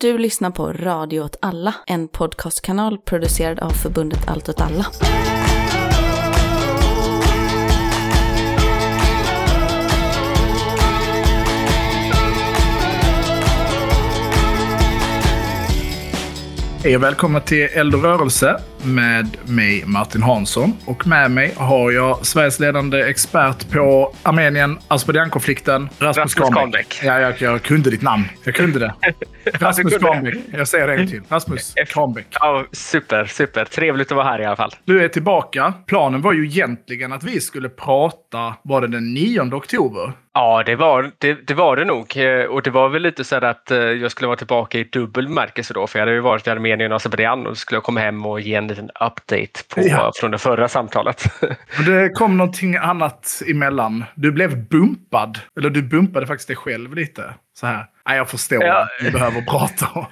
Du lyssnar på Radio åt alla, en podcastkanal producerad av förbundet Allt åt alla. Hej och välkomna till Eld och rörelse med mig Martin Hansson. Och med mig har jag Sveriges ledande expert på Armenien, Azerbajdzjan-konflikten, Rasmus, Rasmus. Kahnbäck. Ja, jag, jag kunde ditt namn. Jag kunde det. Rasmus det. Kahnbäck. Jag säger det en till. Rasmus Kahnbäck. Ja, super, super. Trevligt att vara här i alla fall. Du är tillbaka. Planen var ju egentligen att vi skulle prata, var det den 9 oktober? Ja, det var det, det, var det nog. Eh, Och det var väl lite så att eh, jag skulle vara tillbaka i dubbel bemärkelse då. För jag hade ju varit i Armenien och Azerbajdzjan och skulle komma hem och ge en liten update på, Ja. från det förra samtalet. Det kom någonting annat emellan. Du blev bumpad. Eller du bumpade faktiskt dig själv lite. Så här. Nej, jag förstår Ja. att du behöver prata om.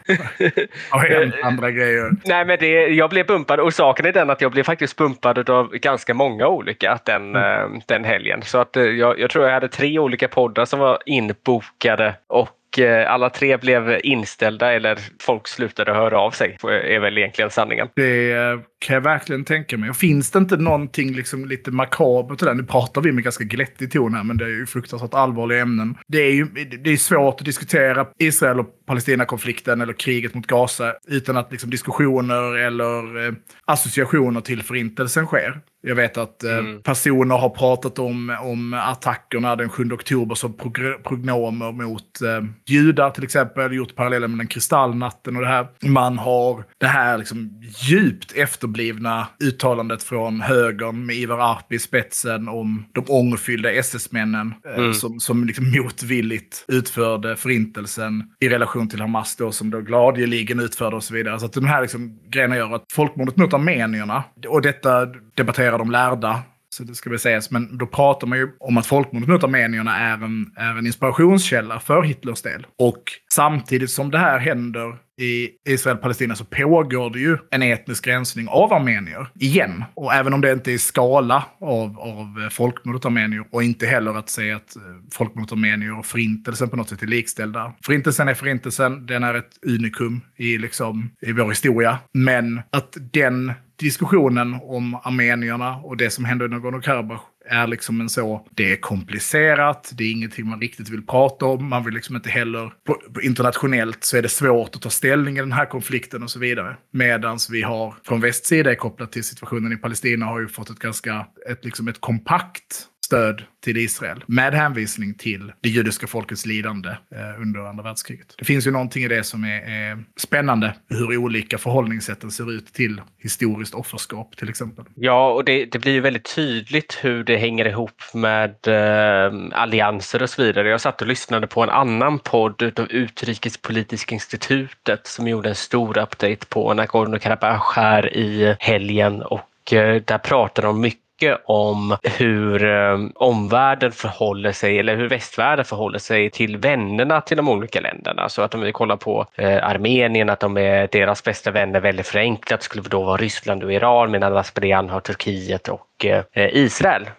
Och hänt andra grejer. Nej, men det, jag blev bumpad och saken är den att jag blev faktiskt bumpad av ganska många olika den, eh, den helgen. Så att eh, jag, jag tror jag hade tre olika poddar som var inbokade och Eh, alla tre blev inställda eller folk slutade höra av sig. är väl egentligen sanningen. Det kan jag verkligen tänka mig. Och finns det inte någonting liksom lite makabert i det? Nu pratar vi med ganska glättig ton här, men det är ju fruktansvärt allvarliga ämnen. Det är ju det är svårt att diskutera Israel och Palestina-konflikten eller kriget mot Gaza utan att liksom diskussioner eller eh, associationer till förintelsen sker. Jag vet att eh, personer har pratat om, om attackerna den 7 oktober som prognomer mot eh, judar till exempel, gjort paralleller med den kristallnatten och det här. Man har det här liksom djupt efterblivna uttalandet från högern med Ivar Arpi i spetsen om de ångerfyllda SS-männen eh, som, som liksom motvilligt utförde förintelsen i relation till Hamas då som då gladeligen utförde och så vidare. Så att de här liksom grejerna gör att folkmordet mot armenierna, och detta debatterar de lärda, så det ska väl sägas, men då pratar man ju om att folkmordet mot armenierna är en, är en inspirationskälla för Hitlers del. Och samtidigt som det här händer i Israel-Palestina så pågår det ju en etnisk rensning av armenier igen. Och även om det inte är i skala av, av folkmordet armenier och inte heller att säga att eh, folkmordet armenier och förintelsen på något sätt är likställda. Förintelsen är förintelsen, den är ett unikum i, liksom, i vår historia. Men att den diskussionen om armenierna och det som hände i Nagorno-Karabach är liksom en så, det är komplicerat, det är ingenting man riktigt vill prata om, man vill liksom inte heller, på, på internationellt så är det svårt att ta ställning i den här konflikten och så vidare. Medan vi har, från västsida kopplat till situationen i Palestina, har ju fått ett ganska, ett, liksom ett kompakt stöd till Israel med hänvisning till det judiska folkets lidande eh, under andra världskriget. Det finns ju någonting i det som är, är spännande, hur olika förhållningssätten ser ut till historiskt offerskap till exempel. Ja, och det, det blir ju väldigt tydligt hur det hänger ihop med eh, allianser och så vidare. Jag satt och lyssnade på en annan podd utav Utrikespolitiska institutet som gjorde en stor update på Nagorno-Karabach här i helgen och eh, där pratar de mycket om hur eh, omvärlden förhåller sig eller hur västvärlden förhåller sig till vännerna till de olika länderna. Så att om vi kollar på eh, Armenien, att de är deras bästa vänner väldigt förenklat skulle då vara Ryssland och Iran medan Azerbajdzjan har Turkiet och eh, eh, Israel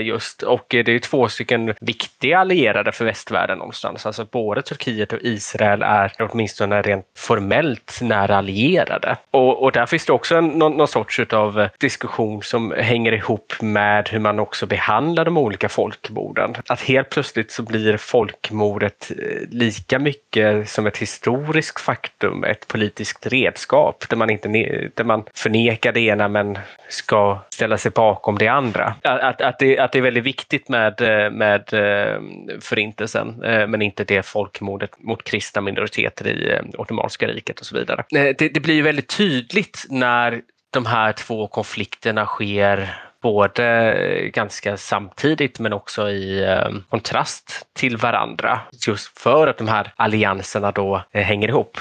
just. Och det är två stycken viktiga allierade för västvärlden någonstans. Alltså både Turkiet och Israel är åtminstone rent formellt nära allierade. Och, och där finns det också en, någon, någon sorts av diskussion som hänger ihop med hur man också behandlar de olika folkmorden. Att helt plötsligt så blir folkmordet eh, lika mycket som ett historiskt faktum, ett politiskt redskap där man, inte, där man förnekar det ena men ska ställa sig bakom det andra. Att, att, det, att det är väldigt viktigt med, eh, med eh, förintelsen men inte det folkmordet mot kristna minoriteter i Ottomanska riket och så vidare. Det, det blir ju väldigt tydligt när de här två konflikterna sker både ganska samtidigt men också i eh, kontrast till varandra. Just för att de här allianserna då eh, hänger ihop.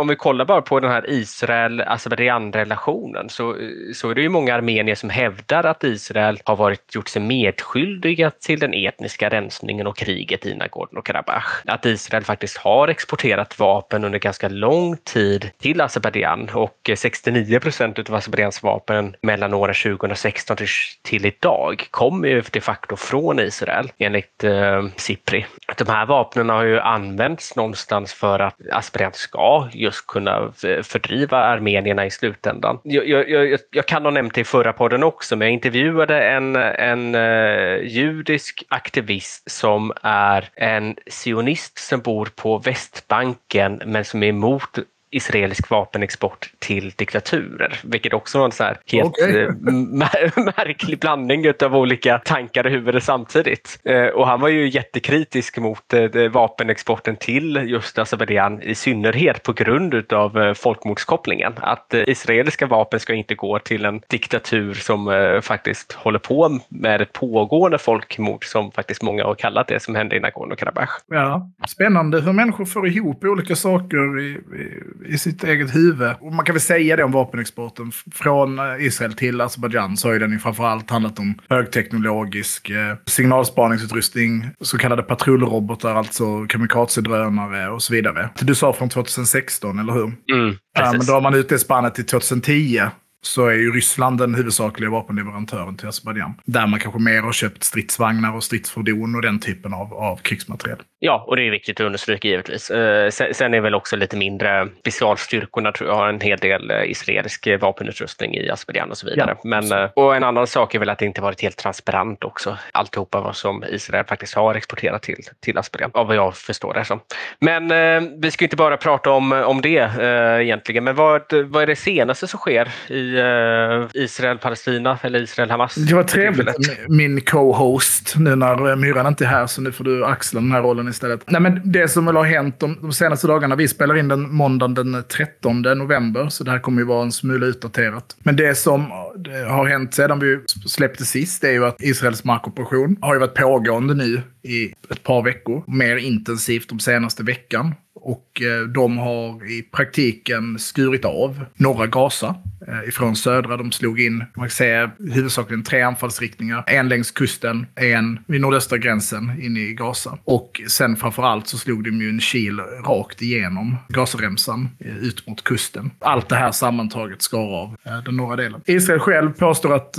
Om vi kollar bara på den här Israel-Azerbajdzjan-relationen alltså så, så är det ju många armenier som hävdar att Israel har varit, gjort sig medskyldiga till den etniska rensningen och kriget i Nagorno-Karabach. Att Israel faktiskt har exporterat vapen under ganska lång tid till Azerbajdzjan och 69 procent av Azerbajdzjans vapen mellan åren 2016 till till idag kommer ju de facto från Israel enligt eh, Sipri. De här vapnen har ju använts någonstans för att Aspirant ska just kunna fördriva armenierna i slutändan. Jag, jag, jag, jag kan ha nämnt det i förra podden också, men jag intervjuade en, en eh, judisk aktivist som är en sionist som bor på Västbanken men som är emot israelisk vapenexport till diktaturer, vilket också var en så här helt okay. Eh, märklig blandning av olika tankar i huvudet samtidigt. Eh, och han var ju jättekritisk mot eh, vapenexporten till just Azerbajdzjan i synnerhet på grund av folkmordskopplingen. Att israeliska vapen ska inte gå till en diktatur som faktiskt håller på med ett pågående folkmord som faktiskt många har kallat det som hände i Nagorno-Karabach. Ja, spännande hur människor får ihop olika saker i, i i sitt eget huvud. Och man kan väl säga det om vapenexporten. Från eh, Israel till Azerbajdzjan så har ju den ju framförallt handlat om högteknologisk eh, signalspaningsutrustning, så kallade patrullrobotar, alltså kamikazedrönare och så vidare. Du sa från 2016, eller hur? Mm, ja, men då har man ut det spannet till 2010 så är ju Ryssland den huvudsakliga vapenleverantören till Azerbajdzjan. Där man kanske mer har köpt stridsvagnar och stridsfordon och den typen av, av krigsmateriel. Ja, och det är viktigt att understryka givetvis. Eh, sen är väl också lite mindre specialstyrkorna tror jag har en hel del eh, israelisk vapenutrustning i Azerbajdzjan och så vidare. Ja, Men. Eh, och en annan sak är väl att det inte varit helt transparent också. Alltihopa vad som Israel faktiskt har exporterat till, till Azerbajdzjan, av vad jag förstår det som. Men eh, vi ska inte bara prata om, om det eh, egentligen. Men vad, vad är det senaste som sker i eh, Israel-Palestina eller Israel-Hamas? Det var trevligt. Min co-host nu när Myran inte är här så nu får du axla den här rollen istället. Nej, men det som väl har hänt de, de senaste dagarna, vi spelar in den måndagen den 13 november, så det här kommer ju vara en smula utdaterat. Men det som har hänt sedan vi släppte sist är ju att Israels markoperation har ju varit pågående nu i ett par veckor. Mer intensivt de senaste veckan. Och eh, de har i praktiken skurit av norra Gaza Eh, ifrån södra. De slog in, man kan säga, huvudsakligen tre anfallsriktningar. En längs kusten, en vid nordöstra gränsen inne i Gaza. Och sen framförallt så slog de ju en kil rakt igenom Gazaremsan eh, ut mot kusten. Allt det här sammantaget skar av eh, den norra delen. Israel själv påstår att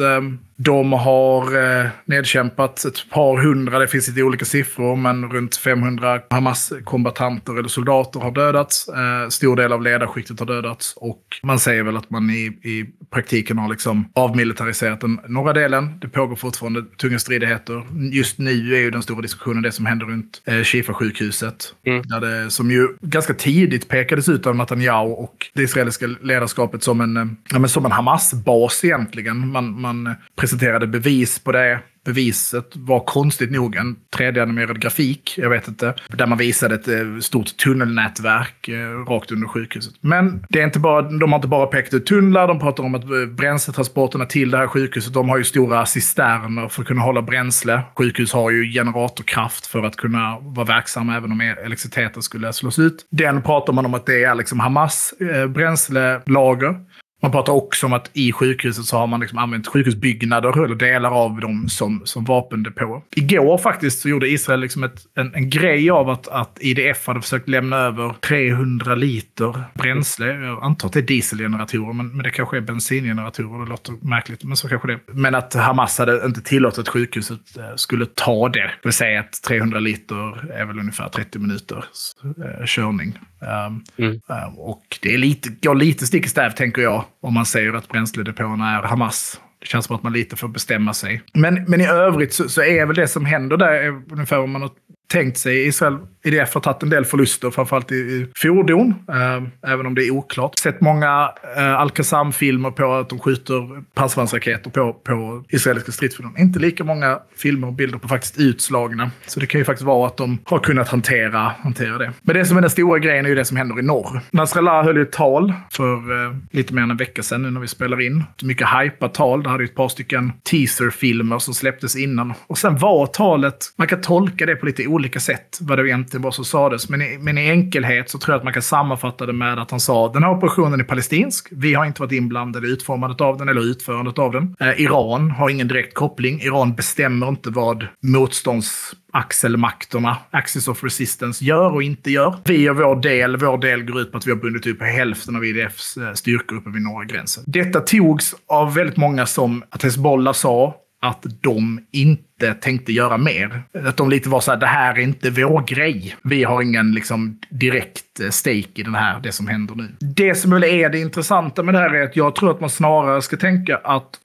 de har eh, nedkämpat ett par hundra, det finns lite olika siffror, men runt 500 Hamas-kombatanter eller soldater har dödats. Eh, stor del av ledarskiktet har dödats och man säger väl att man i, i praktiken har liksom avmilitariserat den norra delen. Det pågår fortfarande tunga stridigheter. Just nu är ju den stora diskussionen det som händer runt eh, Shifa-sjukhuset. Mm. Där det, som ju ganska tidigt pekades ut av Netanyahu och det israeliska ledarskapet som en, eh, ja, som en Hamas-bas egentligen. Man, man presenterade bevis på det. Beviset var konstigt nog en 3D-animerad grafik, jag vet inte, där man visade ett eh, stort tunnelnätverk eh, rakt under sjukhuset. Men det är inte bara, de har inte bara pekat ut tunnlar, de pratar om att eh, bränsletransporterna till det här sjukhuset, de har ju stora cisterner för att kunna hålla bränsle. Sjukhus har ju generatorkraft för att kunna vara verksamma även om elektriciteten skulle slås ut. Den pratar man om att det är liksom Hamas bränslelager. Man pratar också om att i sjukhuset så har man liksom använt sjukhusbyggnader eller delar av dem som, som vapendepå. Igår faktiskt så gjorde Israel liksom ett, en, en grej av att, att IDF hade försökt lämna över 300 liter bränsle. Jag antar att det är dieselgeneratorer, men, men det kanske är bensingeneratorer. Det låter märkligt, men så kanske det är. Men att Hamas hade inte tillåtit att sjukhuset eh, skulle ta det. Det vill säga att 300 liter är väl ungefär 30 minuters eh, körning. Um, mm. um, och det är lite, går lite stick i stäv, tänker jag om man säger att bränsledepåerna är Hamas. Det känns som att man lite får bestämma sig. Men, men i övrigt så, så är väl det som händer där ungefär om man har tänkt sig. Israel IDF har tagit en del förluster, framförallt i, i fordon, eh, även om det är oklart. Sett många eh, Al-Qassam-filmer på att de skjuter pansarvagnsraketer på, på israeliska stridsfordon. Inte lika många filmer och bilder på faktiskt utslagna. Så det kan ju faktiskt vara att de har kunnat hantera, hantera det. Men det som är den stora grejen är ju det som händer i norr. Nasrallah höll ju ett tal för eh, lite mer än en vecka sedan nu när vi spelar in. Ett mycket hypat tal. Det hade ju ett par stycken teaser-filmer som släpptes innan. Och sen var talet, man kan tolka det på lite olika sätt, vad det egentligen egentligen vad som sades. Men i, men i enkelhet så tror jag att man kan sammanfatta det med att han sa den här operationen är palestinsk. Vi har inte varit inblandade i utformandet av den eller utförandet av den. Eh, Iran har ingen direkt koppling. Iran bestämmer inte vad motstånds axelmakterna, Axis of Resistance, gör och inte gör. Vi gör vår del. Vår del går ut på att vi har bundit upp hälften av IDFs eh, styrkor uppe vid norra gränsen. Detta togs av väldigt många som att Hezbollah sa att de inte tänkte göra mer. Att de lite var så här, det här är inte vår grej. Vi har ingen liksom, direkt eh, stake i den här, det som händer nu. Det som väl är det intressanta med det här är att jag tror att man snarare ska tänka att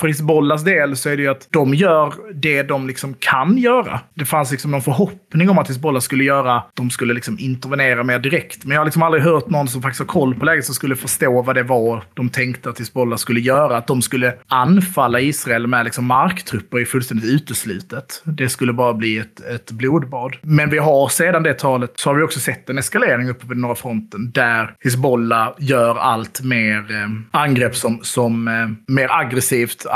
för Hizbollahs del så är det ju att de gör det de liksom kan göra. Det fanns liksom någon förhoppning om att Hizbollah skulle göra, de skulle liksom intervenera mer direkt. Men jag har liksom aldrig hört någon som faktiskt har koll på läget som skulle förstå vad det var de tänkte att Hizbollah skulle göra. Att de skulle anfalla Israel med liksom marktrupper är fullständigt uteslutet slutet. Det skulle bara bli ett, ett blodbad. Men vi har sedan det talet så har vi också sett en eskalering uppe på den norra fronten där Hizbollah gör allt mer eh, angrepp som, som eh, mer aggressivt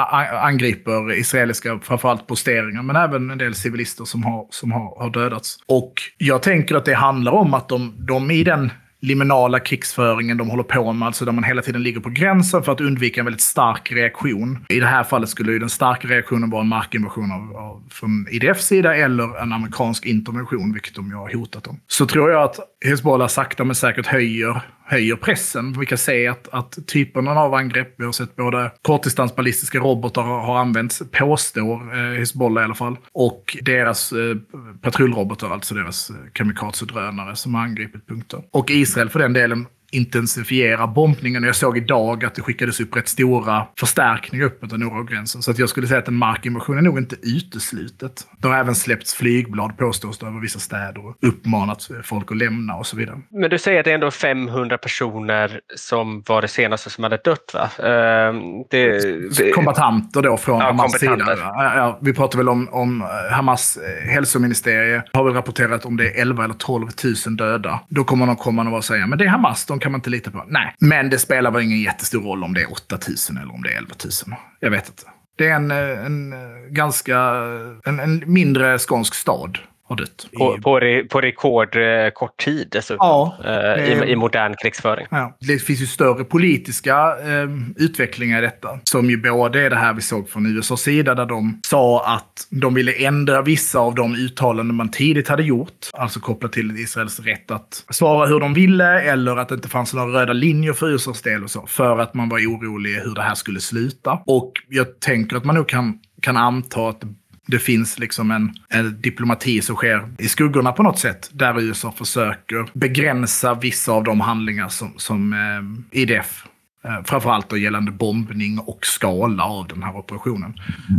angriper israeliska, framförallt posteringar, men även en del civilister som har, som har, har dödats. Och jag tänker att det handlar om att de, de i den liminala krigsföringen de håller på med, alltså där man hela tiden ligger på gränsen för att undvika en väldigt stark reaktion. I det här fallet skulle ju den starka reaktionen vara en markinvasion av, av, från IDFs sida eller en amerikansk intervention, vilket de ju har hotat om. Så tror jag att Hezbollah sakta men säkert höjer höjer pressen. Vi kan se att, att typerna av angrepp, vi har sett både kortdistansballistiska robotar har använts, påstår eh, Hezbollah i alla fall, och deras eh, patrullrobotar, alltså deras kamikazedrönare kamikaze-drönare som har angripit punkter. Och Israel för den delen intensifiera bombningen. Jag såg idag att det skickades upp rätt stora förstärkningar uppåt den norra gränsen. Så att jag skulle säga att en markinvasion är nog inte uteslutet. Det har även släppts flygblad påstås det över vissa städer och uppmanat folk att lämna och så vidare. Men du säger att det är ändå 500 personer som var det senaste som hade dött va? Ehm, det, det... Kombatanter då från ja, Hamas sida. Ja, vi pratar väl om, om Hamas eh, hälsoministerie har väl rapporterat om det är 11 eller 12 000 döda. Då kommer de komma och säga men det är Hamas, de kan man inte lita på. Nej, men det spelar väl ingen jättestor roll om det är 8000 eller om det är 11 000. Jag vet inte. Det är en, eh, en eh, ganska en, en mindre skånsk stad har dött. På, på, re, på rekord eh, kort tid dessutom. Ja, eh, i, I modern krigsföring. Ja. Det finns ju större politiska eh, utvecklingar i detta. Som ju både är det här vi såg från USAs sida där de sa att de ville ändra vissa av de uttalanden man tidigt hade gjort. Alltså kopplat till Israels rätt att svara hur de ville eller att det inte fanns några röda linjer för USAs del och så. För att man var orolig hur det här skulle sluta. Och jag tänker att man nog kan, kan anta att det finns liksom en, en, diplomati som sker i skuggorna på något sätt. Där USA försöker begränsa vissa av de handlingar som, som eh, IDF framförallt då gällande bombning och skala av den här operationen.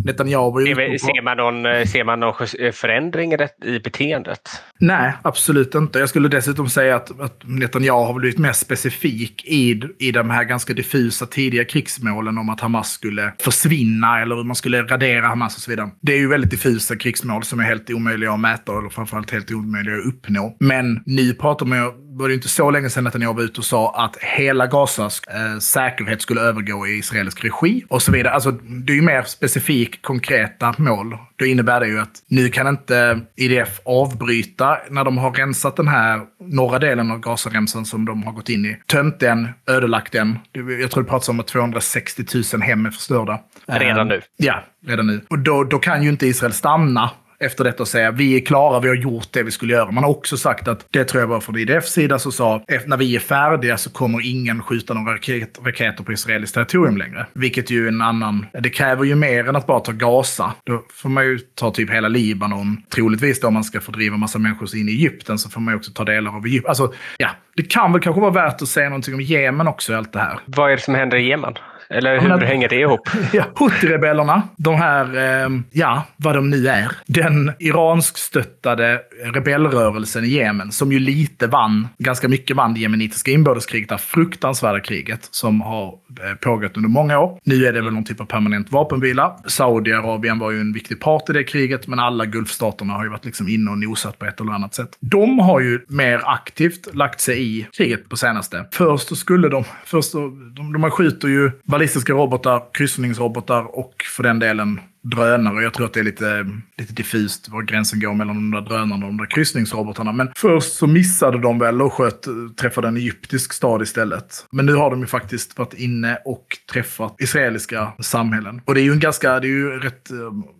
Netanyahu var ju ser, man någon, eh, ser man någon eh, förändring i beteendet? Nej, absolut inte. Jag skulle dessutom säga att, att Netanyahu har blivit mer specifik i, i de här ganska diffusa tidiga krigsmålen om att Hamas skulle försvinna eller hur man skulle radera Hamas och så vidare. Det är ju väldigt diffusa krigsmål som är helt omöjliga att mäta eller framförallt helt omöjliga att uppnå. Men nu pratar man ju var det inte så länge sedan att jag var ute och sa att hela Gazas eh, säkerhet skulle övergå i israelisk regi och så vidare. Alltså, det är ju mer specifikt konkreta mål. Då innebär det ju att nu kan inte IDF avbryta när de har rensat den här norra delen av Gazaremsan som de har gått in i. Tömt den, ödelagt den. Jag tror det pratas om att 260 000 hem är förstörda. Redan nu? Ja, redan nu. Och då, då kan ju inte Israel stanna efter detta och säga vi är klara, vi har gjort det vi skulle göra. Man har också sagt att, det tror jag var från IDFs sida, så sa när vi är färdiga så kommer ingen skjuta några raket, raketer på israeliskt territorium längre. Vilket ju är en annan, det kräver ju mer än att bara ta Gaza. Då får man ju ta typ hela Libanon. Troligtvis då om man ska fördriva massa människor in i Egypten så får man ju också ta delar av Egypten. Alltså, ja, det kan väl kanske vara värt att säga någonting om Jemen också i allt det här. Vad är det som händer i Jemen? Eller hur men, hänger det ihop? Ja, Houthi-rebellerna, de här, eh, ja, vad de nu är. Den iransk-stöttade rebellrörelsen i Jemen, som ju lite vann, ganska mycket vann det jemenitiska inbördeskriget, det fruktansvärda kriget som har eh, pågått under många år. Nu är det väl någon typ av permanent vapenvila. Saudiarabien var ju en viktig part i det kriget, men alla Gulfstaterna har ju varit liksom inne och nosat på ett eller annat sätt. De har ju mer aktivt lagt sig i kriget på senaste. Först så skulle de, först så, de, de skjuter ju ballistiska robotar, kryssningsrobotar och för den delen drönare. Jag tror att det är lite, lite diffust var gränsen går mellan de där drönarna och de där kryssningsrobotarna. Men först så missade de väl och sköt, träffade en egyptisk stad istället. Men nu har de ju faktiskt varit inne och träffat israeliska samhällen. Och det är ju en ganska, det är ju rätt eh,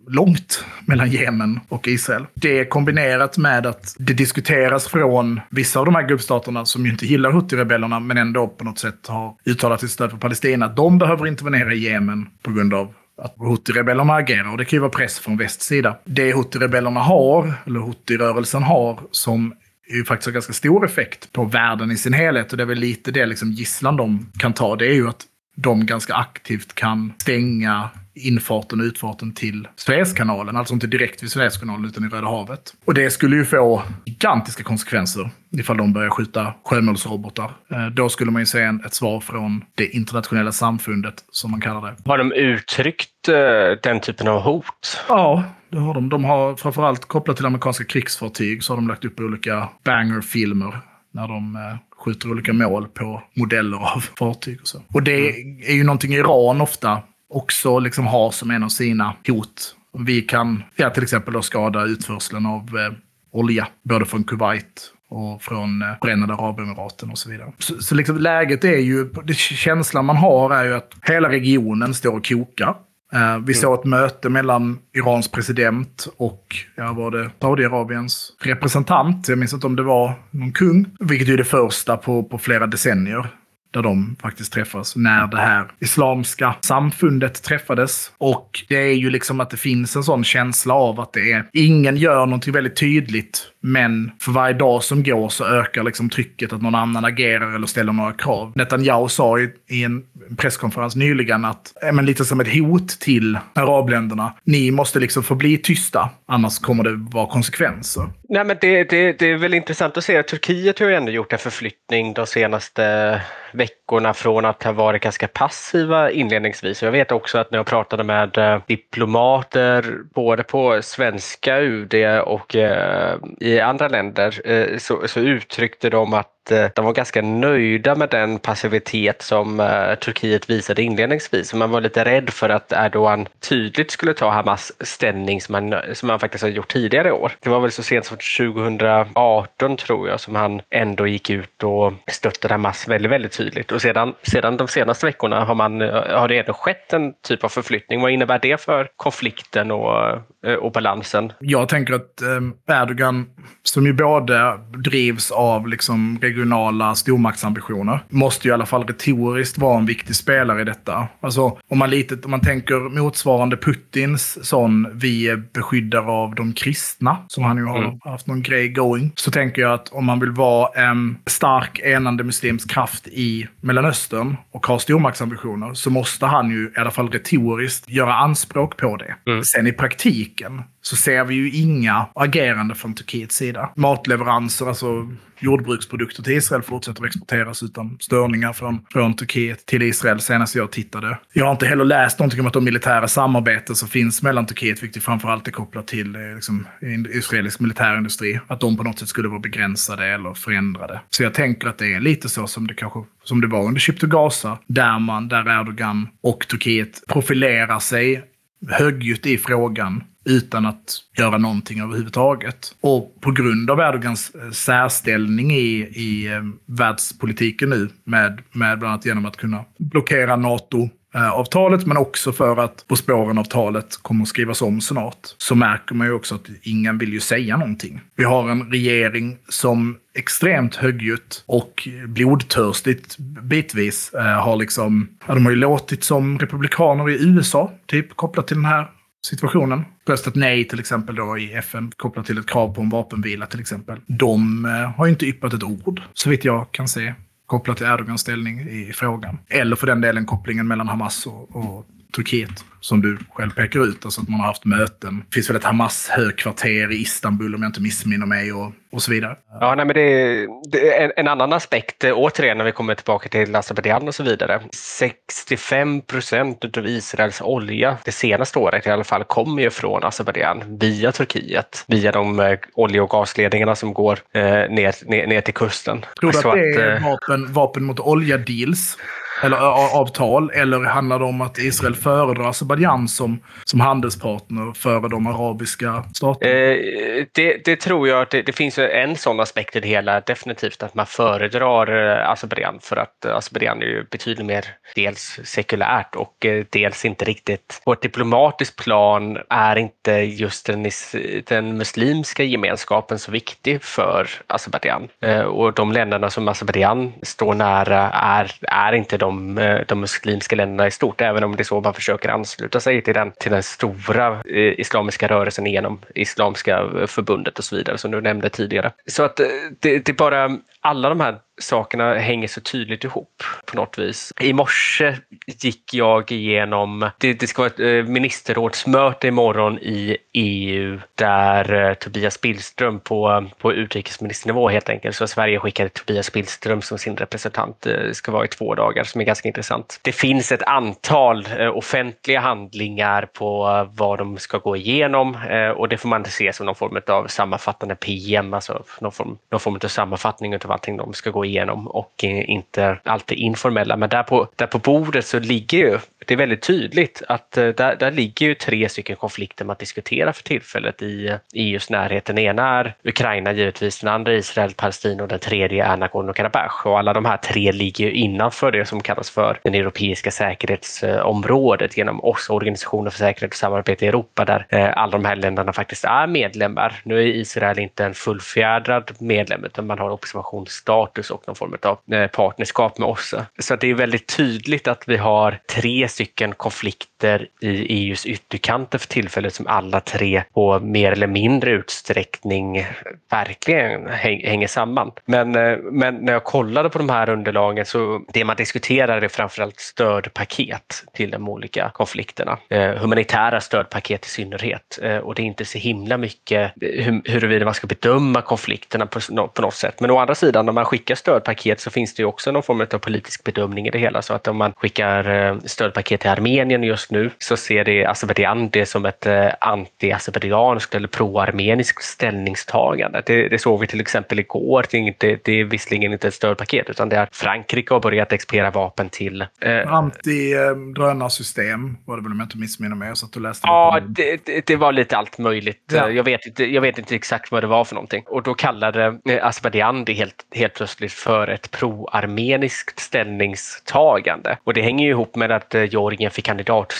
långt mellan Jemen och Israel. Det kombinerat med att det diskuteras från vissa av de här gubbstaterna som ju inte gillar Houthi-rebellerna men ändå på något sätt har uttalat sitt stöd för Palestina. De behöver intervenera i Jemen på grund av att Huthi-rebellerna agerar. Och det kan ju vara press från västs sida. Det Huthi-rebellerna har, eller Huthi-rörelsen har, som är ju faktiskt har ganska stor effekt på världen i sin helhet. Och det är väl lite det liksom gisslan de kan ta. Det är ju att de ganska aktivt kan stänga infarten och utfarten till Suezkanalen. Alltså inte direkt vid Suezkanalen utan i Röda havet. Och det skulle ju få gigantiska konsekvenser ifall de börjar skjuta sjömålsrobotar. Eh, då skulle man ju se ett svar från det internationella samfundet, som man kallar det. Har de uttryckt eh, den typen av hot? Ja, det har de. De har framförallt kopplat till amerikanska krigsfartyg så har de lagt upp olika banger-filmer när de eh, skjuter olika mål på modeller av fartyg och så. Och det är ju någonting Iran ofta också liksom har som en av sina hot. Vi kan ja, till exempel då skada utförseln av eh, olja, både från Kuwait och från eh, Förenade Arabemiraten och så vidare. Så, så liksom läget är ju, det känslan man har är ju att hela regionen står och kokar. Uh, vi såg ett möte mellan Irans president och, ja, var det Saudiarabiens representant. Jag minns inte om det var någon kung. Vilket är det första på, på flera decennier där de faktiskt träffas när det här islamska samfundet träffades. Och det är ju liksom att det finns en sån känsla av att det är, ingen gör någonting väldigt tydligt, men för varje dag som går så ökar liksom trycket att någon annan agerar eller ställer några krav. Netanyahu sa i, i en presskonferens nyligen att, men lite som ett hot till arabländerna, ni måste liksom förbli tysta, annars kommer det vara konsekvenser. Nej, men det, det, det är väl intressant att se att Turkiet har ju ändå gjort en förflyttning de senaste veckorna från att ha varit ganska passiva inledningsvis. Jag vet också att när jag pratade med eh, diplomater både på svenska UD och eh, i andra länder eh, så, så uttryckte de att Eh, de var ganska nöjda med den passivitet som eh, Turkiet visade inledningsvis. Man var lite rädd för att Erdogan tydligt skulle ta Hamas ställning som han, som han faktiskt har gjort tidigare i år. Det var väl så sent som 2018 tror jag som han ändå gick ut och stöttade Hamas väldigt, väldigt tydligt. Och sedan, sedan de senaste veckorna har, man, eh, har det ändå skett en typ av förflyttning. Vad innebär det för konflikten och, och balansen? Jag tänker att Erdogan, som ju både drivs av liksom regionala stormaktsambitioner. Måste ju i alla fall retoriskt vara en viktig spelare i detta. Alltså, om man, lite, om man tänker motsvarande Putins sån vi är beskyddare av de kristna, som han ju har mm. haft någon grej going, så tänker jag att om man vill vara en stark enande muslimsk kraft i Mellanöstern och ha stormaktsambitioner så måste han ju i alla fall retoriskt göra anspråk på det. Mm. Sen i praktiken så ser vi ju inga agerande från Turkiets sida. Matleveranser, alltså jordbruksprodukter till Israel fortsätter att exporteras utan störningar från, från Turkiet till Israel senast jag tittade. Jag har inte heller läst någonting om att de militära samarbeten som finns mellan Turkiet, vilket framförallt är kopplat till eh, liksom, israelisk militärindustri, att de på något sätt skulle vara begränsade eller förändrade. Så jag tänker att det är lite så som det kanske som det var under Ship to Gaza, där man, där Erdogan och Turkiet profilerar sig högljutt i frågan utan att göra någonting överhuvudtaget. Och på grund av Erdogans eh, särställning i, i eh, världspolitiken nu, med, med bland annat genom att kunna blockera NATO-avtalet, eh, men också för att På spåren-avtalet kommer att skrivas om snart, så märker man ju också att ingen vill ju säga någonting. Vi har en regering som extremt högljutt och blodtörstigt bitvis har liksom, ja, de har ju låtit som republikaner i USA, typ kopplat till den här situationen. Röstat nej till exempel då i FN kopplat till ett krav på en vapenvila till exempel. De eh, har ju inte yppat ett ord, så vitt jag kan se, kopplat till Erdogans ställning i frågan. Eller för den delen kopplingen mellan Hamas och, och Turkiet, som du själv pekar ut. Alltså att man har haft möten. Det finns väl ett Hamas-högkvarter i Istanbul om jag inte missminner mig och, och så vidare. Ja, nej, men det är, det är en, en, annan aspekt, eh, återigen när vi kommer tillbaka till Azerbajdzjan och så vidare. 65 procent av Israels olja det senaste året i alla fall kommer ju från Azerbajdzjan via Turkiet, via de eh, olje och gasledningarna som går eh, ner, ner, ner till kusten. Tror du att det är att, eh, vapen, vapen mot olja-deals? Eller avtal? Eller handlar det om att Israel föredrar Azerbajdzjan som, som handelspartner före de arabiska staterna? Eh, det, det, tror jag att det, det finns en sån aspekt i det hela. Definitivt att man föredrar eh, Azerbajdzjan för att eh, Azerbajdzjan är ju betydligt mer dels sekulärt och eh, dels inte riktigt på ett diplomatiskt plan är inte just den, den muslimska gemenskapen så viktig för Azerbajdzjan. Och de länderna som Azerbajdzjan står nära är, är inte de, Eh, de muslimska länderna i stort, även om det är så man försöker ansluta sig till den, till den stora eh, islamiska rörelsen genom Islamiska förbundet och så vidare som du nämnde tidigare. Så att eh, det, det är bara alla de här sakerna hänger så tydligt ihop på något vis. I morse gick jag igenom, det, det ska vara ett eh, ministerrådsmöte imorgon i EU där eh, Tobias Billström på, eh, på utrikesministernivå helt enkelt, så Sverige skickade Tobias Billström som sin representant, det ska vara i två dagar som är ganska intressant. Det finns ett antal offentliga handlingar på vad de ska gå igenom och det får man se som någon form av sammanfattande PM, alltså någon form, någon form av sammanfattning av allting de ska gå igenom och eh, inte alltid informella. Men där på, där på bordet så ligger ju, det är väldigt tydligt att eh, där, där ligger ju tre stycken konflikter man diskuterar för tillfället i eh, e EUs närhet. Den ena är Ukraina givetvis, den andra är Israel, Palestina och den tredje är Nagorno-Karabach. Och alla de här tre ligger ju innanför det som kallas för den europeiska säkerhetsområdet genom OSSE, Organisationen för säkerhet och samarbete i Europa, där alla de här länderna faktiskt är medlemmar. Nu är Israel inte en fullfjädrad medlem, utan man har observationsstatus och någon form av eh, partnerskap med OSSE. Så det är väldigt tydligt att vi har tre stycken konflikter i EUs ytterkanter för tillfället som alla tre på mer eller mindre utsträckning verkligen hänger samman. Men, eh, men när jag kollade på de här underlagen så det man diskuterar är framförallt stödpaket till de olika konflikterna. Eh, humanitära stödpaket i synnerhet. Eh, och det är inte så himla mycket huruvida man ska bedöma konflikterna på, på något sätt. Men å andra sidan, när man skickar stödpaket så finns det ju också någon form av politisk bedömning i det hela. Så att om man skickar stödpaket till Armenien just nu så ser det Azerbajdzjan det som ett eh, anti-azerbajdzjanskt eller pro-armeniskt ställningstagande. Det, det såg vi till exempel igår. Det är, inte, det är visserligen inte ett stödpaket utan det är Frankrike har börjat exportera vapen till... Eh, Anti-drönarsystem var det väl om jag inte missminner mig. Så att du läste ja, det, det, det, var lite allt möjligt. Ja. Jag, vet inte, jag vet inte exakt vad det var för någonting. Och då kallade Azerbajdzjan det helt, helt plötsligt för ett pro-armeniskt ställningstagande. Och det hänger ju ihop med att eh, Georgien fick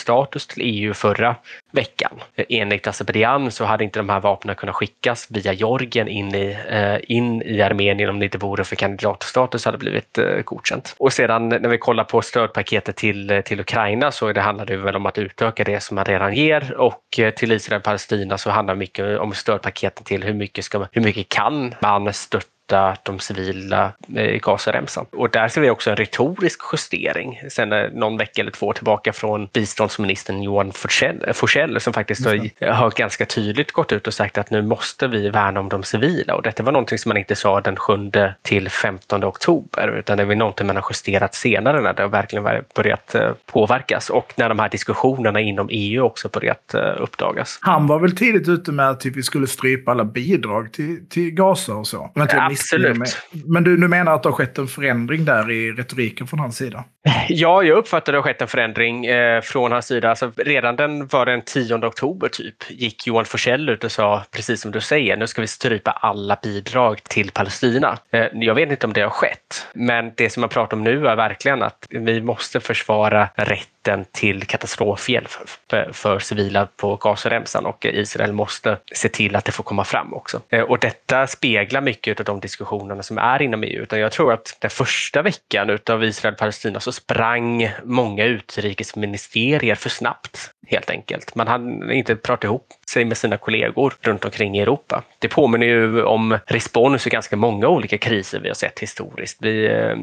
kandidatstatus till EU förra veckan. Enligt Azerbajdzjan så hade inte de här vapnen kunnat skickas via Georgien in i, eh, in i Armenien om det inte vore för kandidatstatus hade blivit eh, godkänt. Och sedan när vi kollar på stödpaketet till, eh, till Ukraina så det handlar det väl om att utöka det som man redan ger och eh, till Israel och Palestina så handlar det mycket om stödpaketen till hur mycket, ska, hur mycket kan man stötta skydda de civila eh, i Gazaremsan. Och där ser vi också en retorisk justering sen eh, någon vecka eller två tillbaka från biståndsministern Johan Forsell eh, som faktiskt har, har ganska tydligt gått ut och sagt att nu måste vi värna om de civila och detta var någonting som man inte sa den 7 till 15 oktober utan det är någonting man har justerat senare när det har verkligen börjat påverkas och när de här diskussionerna inom EU också börjat uppdagas. Han var väl tidigt ute med att vi skulle strypa alla bidrag till, till Gaza och så. Ja, Absolut. Men du, du menar att det har skett en förändring där i retoriken från hans sida? Ja, jag uppfattar att det har skett en förändring eh, från hans sida. Alltså, redan den var den 10 oktober typ gick Johan Forsell ut och sa, precis som du säger, nu ska vi strypa alla bidrag till Palestina. Eh, jag vet inte om det har skett, men det som man pratar om nu är verkligen att vi måste försvara rätt rätten till katastrofhjälp för, för civila på Gazaremsan och Israel måste se till att det får komma fram också. Eh, och detta speglar mycket av de diskussionerna som är inom EU. Utan jag tror att den första veckan utav Israel-Palestina så sprang många utrikesministerier för snabbt helt enkelt. Man hade inte pratat ihop sig med sina kollegor runt omkring i Europa. Det påminner ju om respons i ganska många olika kriser vi har sett historiskt. Vi, eh,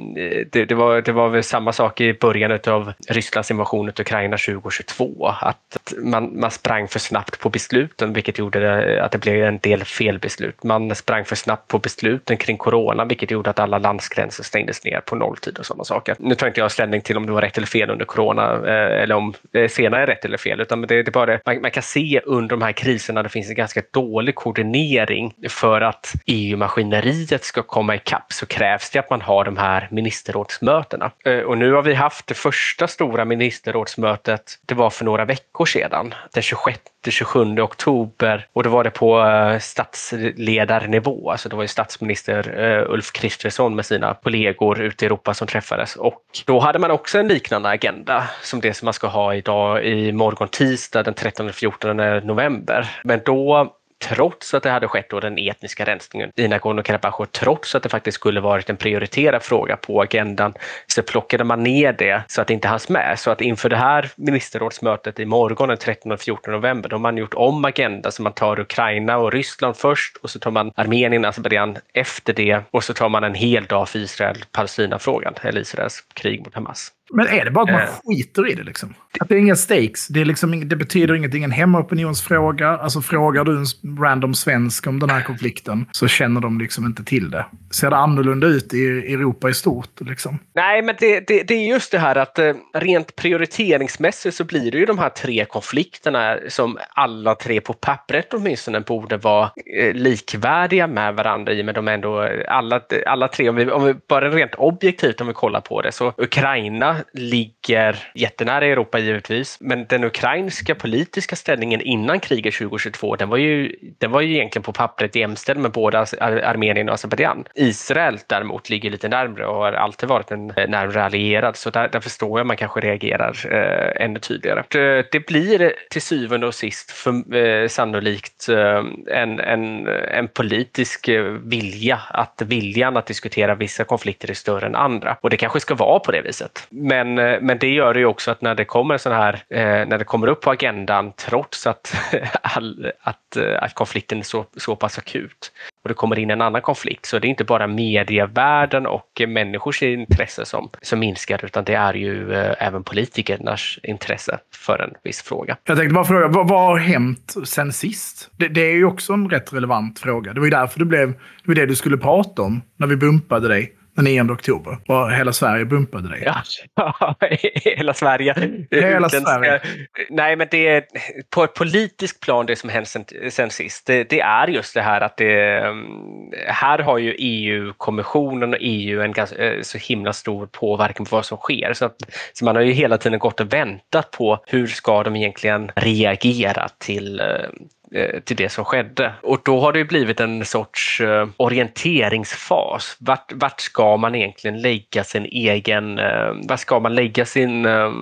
det, det, var, det var väl samma sak i början av Rysslands invasion av Ukraina 2022. Att man, man sprang för snabbt på besluten vilket gjorde det, att det blev en del felbeslut. Man sprang för snabbt på besluten kring corona vilket gjorde att alla landsgränser stängdes ner på nolltid och sådana saker. Nu tar inte jag ställning till om det var rätt eller fel under corona eh, eller om det senare är rätt eller fel utan det, det är bara man, man kan se under de här kriserna det finns en ganska dålig koordinering för att EU-maskineriet ska komma ikapp så krävs det att man har de här ministerrådsmötena. Eh, och nu har vi haft det första stora ministerrådsmötet, det var för några veckor sedan, den 26 27 oktober och då var det på statsledarnivå. Alltså det var ju statsminister eh, Ulf Kristersson med sina kollegor ute i Europa som träffades och då hade man också en liknande agenda som det som man ska ha idag i morgon tisdag den 13-14 november. Men då trots att det hade skett då den etniska rensningen i Nagorno-Karabach och trots att det faktiskt skulle varit en prioriterad fråga på agendan så plockade man ner det så att det inte hanns med. Så att inför det här ministerrådsmötet i morgon den 13 och 14 november då har man gjort om agendan så man tar Ukraina och Ryssland först och så tar man Armenien, Azerbajdzjan efter det och så tar man en hel dag för Israel-Palestina-frågan eller Israels krig mot Hamas. Men är det bara att man äh. skiter i det liksom? Att det är inga stakes. Det, är liksom, det betyder ingenting. En hemmaopinionsfråga. Alltså frågar du en random svensk om den här konflikten så känner de liksom inte till det. Ser det annorlunda ut i Europa i stort? Liksom? Nej, men det, det, det är just det här att eh, rent prioriteringsmässigt så blir det ju de här tre konflikterna som alla tre på pappret åtminstone borde vara eh, likvärdiga med varandra i men de är ändå alla, alla tre, om vi, om vi bara rent objektivt om vi kollar på det, så Ukraina ligger jättenära Europa givetvis, men den ukrainska politiska ställningen innan kriget 2022, den var ju, den var ju egentligen på pappret jämställd med både Armenien och Azerbajdzjan. Israel däremot ligger lite närmre och har alltid varit en eh, närmre allierad, så där, där förstår jag man kanske reagerar eh, ännu tydligare. Det, eh, det, blir till syvende och sist för, eh, sannolikt eh, en, en, en politisk eh, vilja, att viljan att diskutera vissa konflikter är större än andra. Och det kanske ska vara på det viset. Men, eh, men det gör det ju också att när det kommer sån här, eh, när det kommer upp på agendan trots att, all, att, eh, att konflikten är så, så pass akut och det kommer in en annan konflikt så det är inte bara medievärlden och människors intresse som, som minskar utan det är ju eh, även politikernas intresse för en viss fråga. Jag tänkte bara fråga, vad, vad har hänt sen sist? Det, det, är ju också en rätt relevant fråga. Det var ju därför det blev det, var det du skulle prata om när vi bumpade dig den 9 oktober. Och hela Sverige bumpade dig. Ja, hela Sverige. Hela Sverige. Nej, men det är på ett politiskt plan det som hänt sen, sen sist. Det, det, är just det här att det, mm, här har ju EU-kommissionen och EU en ganska, eh, så himla stor påverkan på vad som sker. Så, att, så man har ju hela tiden gått och väntat på hur ska de egentligen reagera till, eh, Eh, till det som skedde. Och då har det blivit en sorts eh, orienteringsfas. Vart, vart ska man egentligen lägga sin egen, eh, vart ska man lägga sin, eh,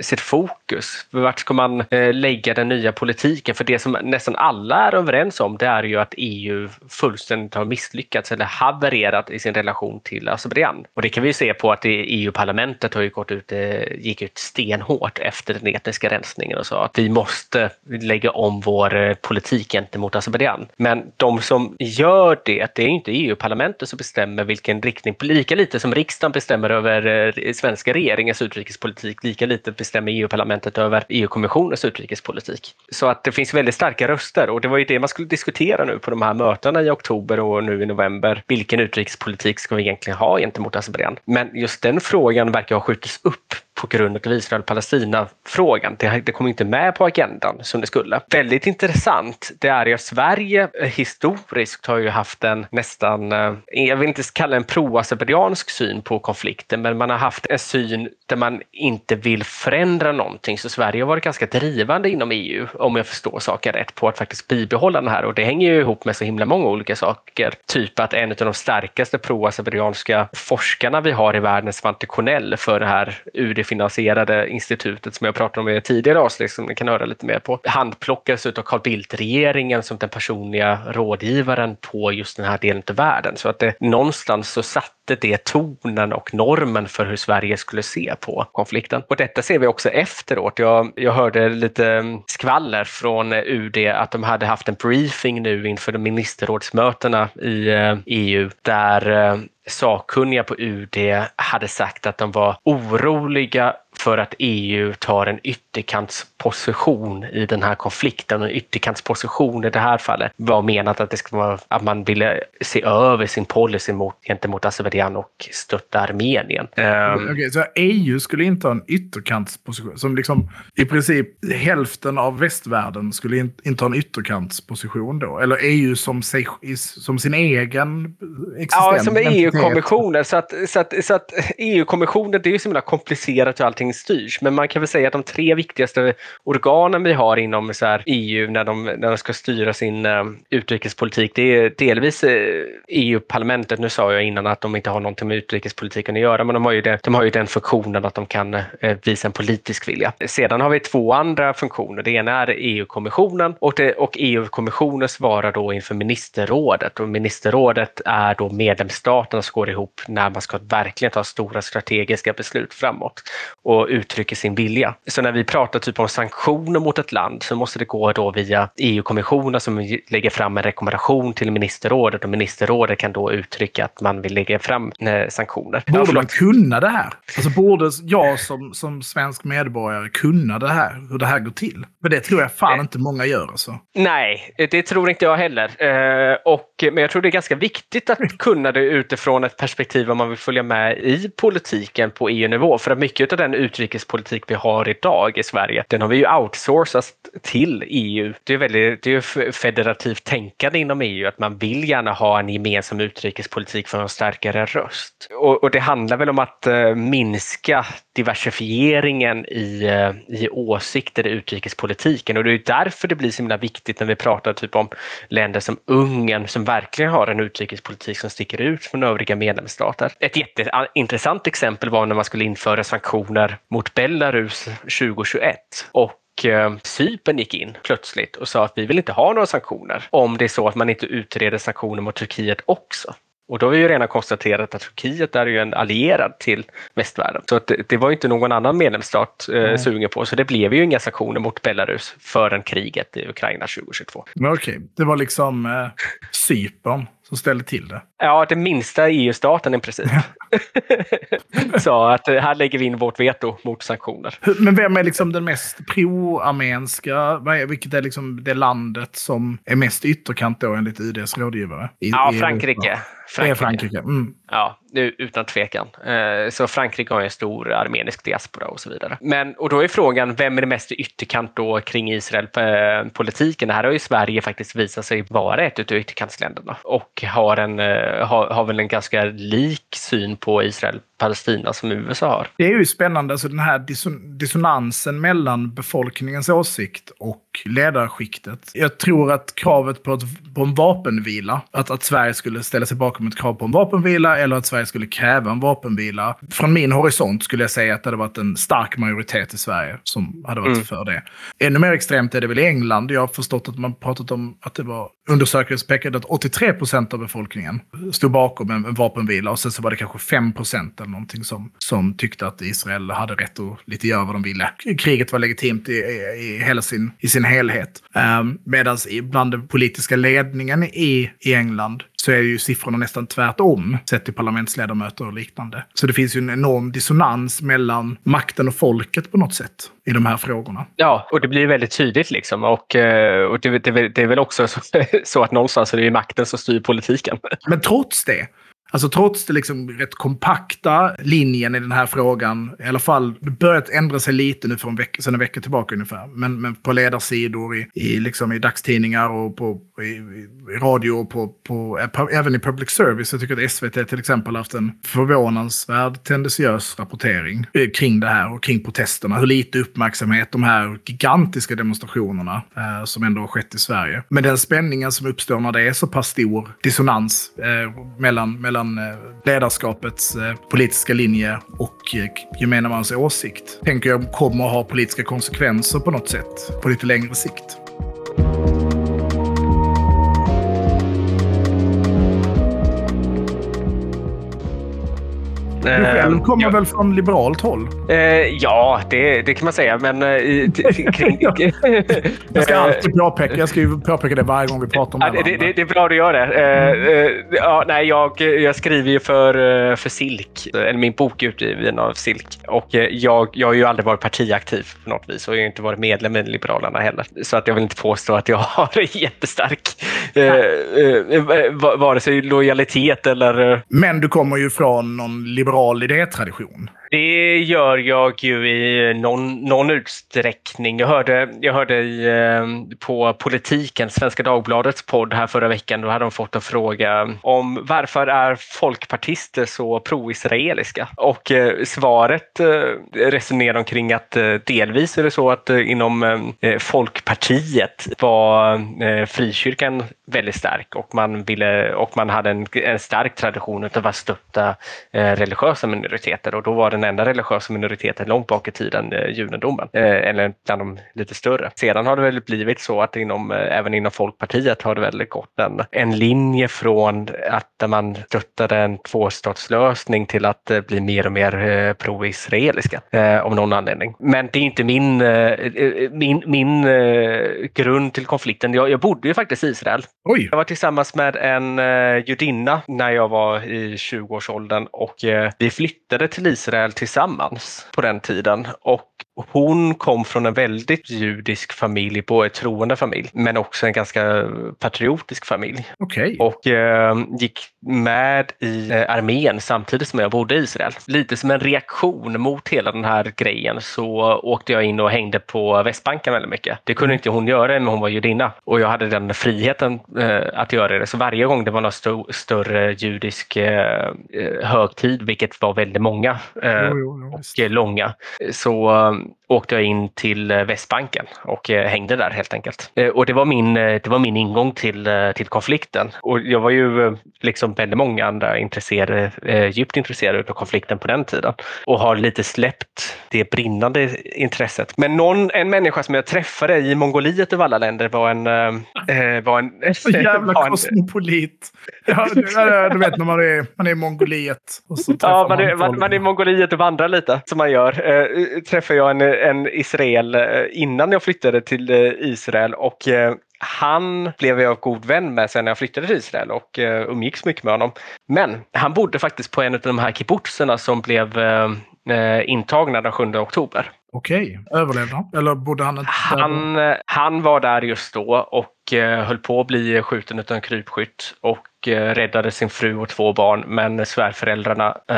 sitt fokus? Vart ska man eh, lägga den nya politiken? För det som nästan alla är överens om det är ju att EU fullständigt har misslyckats eller havererat i sin relation till Azerbajdzjan. Och det kan vi se på att EU-parlamentet e har ju gått ut, gick ut stenhårt efter den etniska rensningen och sa att vi måste lägga om vår politik gentemot Azerbajdzjan. Men de som gör det, det är inte EU-parlamentet som bestämmer vilken riktning, lika lite som riksdagen bestämmer över eh, svenska regeringens utrikespolitik, lika lite bestämmer EU-parlamentet över EU-kommissionens utrikespolitik. Så att det finns väldigt starka röster och det var ju det man skulle diskutera nu på de här mötena i oktober och nu i november. Vilken utrikespolitik ska vi egentligen ha gentemot Azerbajdzjan? Men just den frågan verkar ha skjutits upp på grund av Israel-Palestina-frågan. Det, det kom inte med på agendan som det skulle. Väldigt intressant, det är ju att Sverige eh, historiskt har ju haft en nästan, eh, jag vill inte kalla en pro-azerbajdzjansk syn på konflikten, men man har haft en syn där man inte vill förändra någonting. Så Sverige har varit ganska drivande inom EU, om jag förstår saken rätt, på att faktiskt bibehålla den här. Och det hänger ju ihop med så himla många olika saker. Typ att en av de starkaste pro-azerbajdzjanska forskarna vi har i världen, Svante Cornell, för det här UD finansierade institutet som jag pratade om i tidigare avsnitt som ni kan höra lite mer på. Handplockades av Carl Bildt-regeringen som den personliga rådgivaren på just den här delen av världen. Så att det någonstans så satt satte det tonen och normen för hur Sverige skulle se på konflikten. Och detta ser vi också efteråt. Jag, jag hörde lite mm, skvaller från UD att de hade haft en briefing nu inför ministerrådsmötena i eh, EU där eh, sakkunniga på UD hade sagt att de var oroliga för att EU tar en ytterkantsposition i den här konflikten. En ytterkantsposition i det här fallet var menat att det skulle vara att man ville se över sin policy mot, gentemot Azerbajdzjan och stötta Armenien. Um, okay, så EU skulle inte ha en ytterkantsposition? Som liksom i princip hälften av västvärlden skulle inta en ytterkantsposition då? Eller EU som, sig, som sin egen existens? Ja, som EU-kommissionen. Så att, så att, så att EU-kommissionen, det är ju så himla komplicerat hur allting styrs. Men man kan väl säga att de tre viktigaste organen vi har inom så här, EU när de, när de ska styra sin uh, utrikespolitik, det är delvis eh, uh, EU-parlamentet. Nu sa jag innan att de inte har någonting med utrikespolitiken att göra, men de har ju, det, de har ju den funktionen att de kan uh, visa en politisk vilja. Sedan har vi två andra funktioner. Det ena är EU-kommissionen och, och EU-kommissionen svarar då inför ministerrådet och ministerrådet är då medlemsstaterna som går ihop när man ska verkligen ta stora strategiska beslut framåt och uttrycker sin vilja. Så när vi pratar typ om sanktioner mot ett land så måste det gå då via EU-kommissionen som lägger fram en rekommendation till ministerrådet och ministerrådet kan då uttrycka att man vill lägga fram eh, sanktioner. Borde man kunna det här? Alltså borde jag som, som svensk medborgare kunna det här? Hur det här går till? För det tror jag fan inte många gör alltså. Nej, det tror inte jag heller. Eh, och, men jag tror det är ganska viktigt att kunna det utifrån ett perspektiv om man vill följa med i politiken på EU-nivå. För att mycket av den utrikespolitik vi har idag i Sverige, den har vi ju outsourcat till EU. Det är väldigt det är federativt tänkande inom EU, att man vill gärna ha en gemensam utrikespolitik för en starkare röst. Och, och det handlar väl om att eh, minska diversifieringen i, eh, i åsikter i utrikespolitiken och det är därför det blir så himla viktigt när vi pratar typ om länder som Ungern som verkligen har en utrikespolitik som sticker ut från övriga medlemsstater. Ett jätteintressant exempel var när man skulle införa sanktioner mot Belarus 2021 och eh, Cypern gick in plötsligt och sa att vi vill inte ha några sanktioner om det är så att man inte utreder sanktioner mot Turkiet också. Och då har vi ju redan konstaterat att Turkiet är ju en allierad till västvärlden. Så det, det, var inte någon annan medlemsstat eh, mm. sugen på. Så det blev ju inga sanktioner mot Belarus förrän kriget i Ukraina 2022. Men okej, det var liksom eh, Cypern som ställde till det. Ja, den minsta EU-staten i princip. sa att eh, här lägger vi in vårt veto mot sanktioner. Men vem är liksom den mest pro-armenska? Vilket är liksom det landet som är mest ytterkant då enligt UDs rådgivare? I, ja, Frankrike. Frankrike. Det är Frankrike. Mm. Ja, utan tvekan. Eh, så Frankrike har en stor armenisk diaspora och så vidare. Men, och då är frågan, vem är det mest ytterkant då kring Israel-politiken? Här har ju Sverige faktiskt visat sig vara ett av ytterkantsländerna och har, en, eh, har, har väl en ganska lik syn på Israel Palestina som USA har. Det är ju spännande, alltså den här dissonansen mellan befolkningens åsikt och ledarskiktet. Jag tror att kravet på, ett, på en vapenvila, att, att Sverige skulle ställa sig bakom ett krav på en vapenvila eller att Sverige skulle kräva en vapenvila. Från min horisont skulle jag säga att det hade varit en stark majoritet i Sverige som hade varit mm. för det. Ännu mer extremt är det väl i England. Jag har förstått att man pratat om att det var undersökningar som pekade att 83 procent av befolkningen stod bakom en, en vapenvila och sen så var det kanske 5 procent eller någonting som, som tyckte att Israel hade rätt att lite göra vad de ville. Kriget var legitimt i, i, i hela sin, i sin helhet. Um, ehm, Medan bland den politiska ledningen i, i England så är ju siffrorna nästan tvärtom sett till parlamentsledamöter och liknande. Så det finns ju en enorm dissonans mellan makten och folket på något sätt i de här frågorna. Ja, och det blir väldigt tydligt liksom. Och, eh, och det, det, det är väl också så, så att någonstans är det makten som styr politiken. Men trots det Alltså trots det liksom rätt kompakta linjen i den här frågan, i alla fall det börjat ändra sig lite nu för en vecka, sedan en vecka tillbaka ungefär. Men, men på ledarsidor, i, i, liksom i dagstidningar och på, i, i radio och på, på, även i public service. Jag tycker att SVT till exempel haft en förvånansvärd tendentiös rapportering eh, kring det här och kring protesterna. Hur lite uppmärksamhet de här gigantiska demonstrationerna eh, som ändå har skett i Sverige. Men den spänningen som uppstår när det är så pass stor dissonans eh, mellan, mellan mellan eh, ledarskapets eh, politiska linje och eh, gemene mans åsikt. Tänker jag kommer att ha politiska konsekvenser på något sätt på lite längre sikt. Du själv kommer ja. väl från liberalt håll? Eh, ja, det, det kan man säga. Men eh, kring... jag ska alltid påpeka, jag ska ju påpeka det varje gång vi pratar om det. det, det, är bra du gör det. Mm. ja, nej, jag, jag skriver ju för, för Silk, eller min bok är utgiven av Silk. Och jag, jag har ju aldrig varit partiaktiv på något vis och jag har inte varit medlem i Liberalerna heller. Så att jag vill inte påstå att jag har jättestark eh, eh, vare sig lojalitet eller... Men du kommer ju från någon liberal liberal idétradition. Det gör jag ju i någon, någon utsträckning. Jag hörde, jag hörde i, eh, på Politiken, Svenska Dagbladets podd här förra veckan, då hade de fått en fråga om varför är folkpartister så pro-israeliska? Och eh, svaret eh, resonerar omkring att eh, delvis är det så att eh, inom Folkpartiet var frikyrkan väldigt stark och man, ville, och man hade en, en stark tradition av att stötta religiösa minoriteter och då var det den enda religiösa minoriteten långt bak i tiden, eh, judendomen. Eh, eller bland de lite större. Sedan har det väl blivit så att inom, eh, även inom Folkpartiet har det väl gått en, en linje från att man stöttade en tvåstatslösning till att bli mer och mer pro-israeliska av någon anledning. Men det är inte min, min, min grund till konflikten. Jag, jag bodde ju faktiskt i Israel. Oj. Jag var tillsammans med en judinna när jag var i 20-årsåldern och vi flyttade till Israel väl tillsammans på den tiden. Och hon kom från en väldigt judisk familj, både en troende familj, men också en ganska patriotisk familj. Okay. Och eh, gick med i eh, armén samtidigt som jag bodde i Israel. Lite som en reaktion mot hela den här grejen så åkte jag in och hängde på Västbanken väldigt mycket. Det kunde inte hon göra men hon var judinna och jag hade den friheten eh, att göra det. Så varje gång det var någon st större judisk eh, eh, högtid, vilket var väldigt många jo, jo, och långa, så åkte jag in till eh, Västbanken och eh, hängde där helt enkelt. Eh, och det var min, det var min ingång till, till konflikten. Och jag var ju liksom väldigt många andra intresserade, djupt intresserade av konflikten på den tiden och har lite släppt det brinnande intresset. Men någon, en människa som jag träffade i Mongoliet av alla länder var en... Var en så jävla var en, kosmopolit. Ja, du, du vet när man är, man är i Mongoliet. Och så ja, man, är, man, man är i Mongoliet och vandrar lite som man gör. Äh, träffade jag en en Israel eh, innan jag flyttade till eh, Israel och eh, han blev jag god vän med sen när jag flyttade till Israel och umgicks mycket med honom. Men han bodde faktiskt på en av de här kibbutzerna som blev intagna den 7 oktober. Okej, överlevde han? Eller bodde han Han, han var där just då och höll på att bli skjuten av en krypskytt och eh, räddade sin fru och två barn, men svärföräldrarna eh,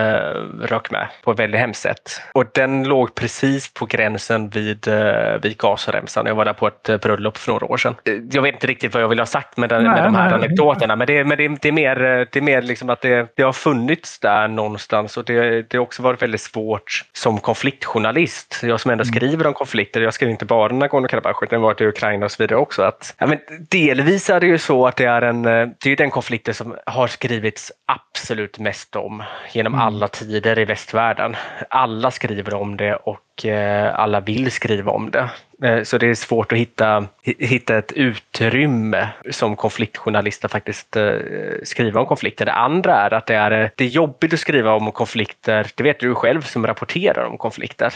rök med på ett väldigt hemskt sätt. Och den låg precis på gränsen vid, eh, vid Gazaremsan. Jag var där på ett eh, bröllop för några år sedan. Eh, jag vet inte riktigt vad jag vill ha sagt med, den, nej, med de här nej, anekdoterna, men, det, men det, det, är mer, det är mer liksom att det, det har funnits där någonstans och det, det har också varit väldigt svårt som konfliktjournalist. Jag som ändå mm. skriver om konflikter, jag skriver inte bara Nagorno-Karabach utan varit i Ukraina och så vidare också. Att, ja, men delvis är det ju så att det är en, det är den konflikten som har skrivits absolut mest om genom mm. alla tider i västvärlden. Alla skriver om det och eh, alla vill skriva om det. Eh, så det är svårt att hitta, hitta ett utrymme som konfliktjournalister faktiskt eh, skriva om konflikter. Det andra är att det är, eh, det är jobbigt att skriva om konflikter, det vet du själv som rapporterar om konflikter.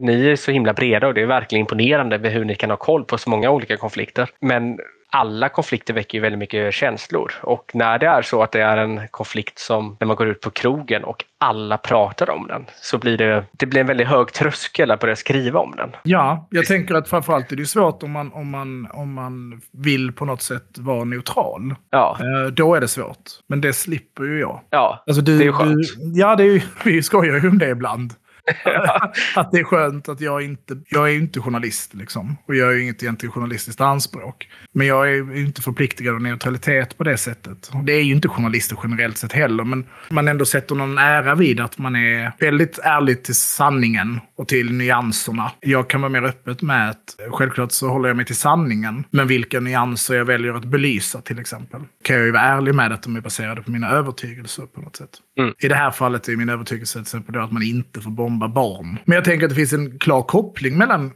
Ni är så himla breda och det är verkligen imponerande med hur ni kan ha koll på så många olika konflikter. Men alla konflikter väcker ju väldigt mycket känslor och när det är så att det är en konflikt som när man går ut på krogen och alla pratar om den så blir det, det blir en väldigt hög tröskel att börja skriva om den. Ja, jag tänker att framförallt är det svårt om man, om man, om man vill på något sätt vara neutral. Ja. Eh, då är det svårt. Men det slipper ju jag. Ja, alltså du, det är skönt. Du, ja, det är ju, vi skojar ju om det ibland. att det är skönt att jag inte, jag är inte journalist liksom. Och jag är inget egentligen journalistiskt anspråk. Men jag är inte förpliktigad av neutralitet på det sättet. Det är ju inte journalister generellt sett heller, men man ändå sätter någon ära vid att man är väldigt ärlig till sanningen och till nyanserna. Jag kan vara mer öppet med att självklart så håller jag mig till sanningen, men vilka nyanser jag väljer att belysa till exempel. Kan jag ju vara ärlig med att de är baserade på mina övertygelser på något sätt. Mm. I det här fallet är min övertygelse till exempel att man inte får bomba barn. Men jag tänker att det finns en klar koppling mellan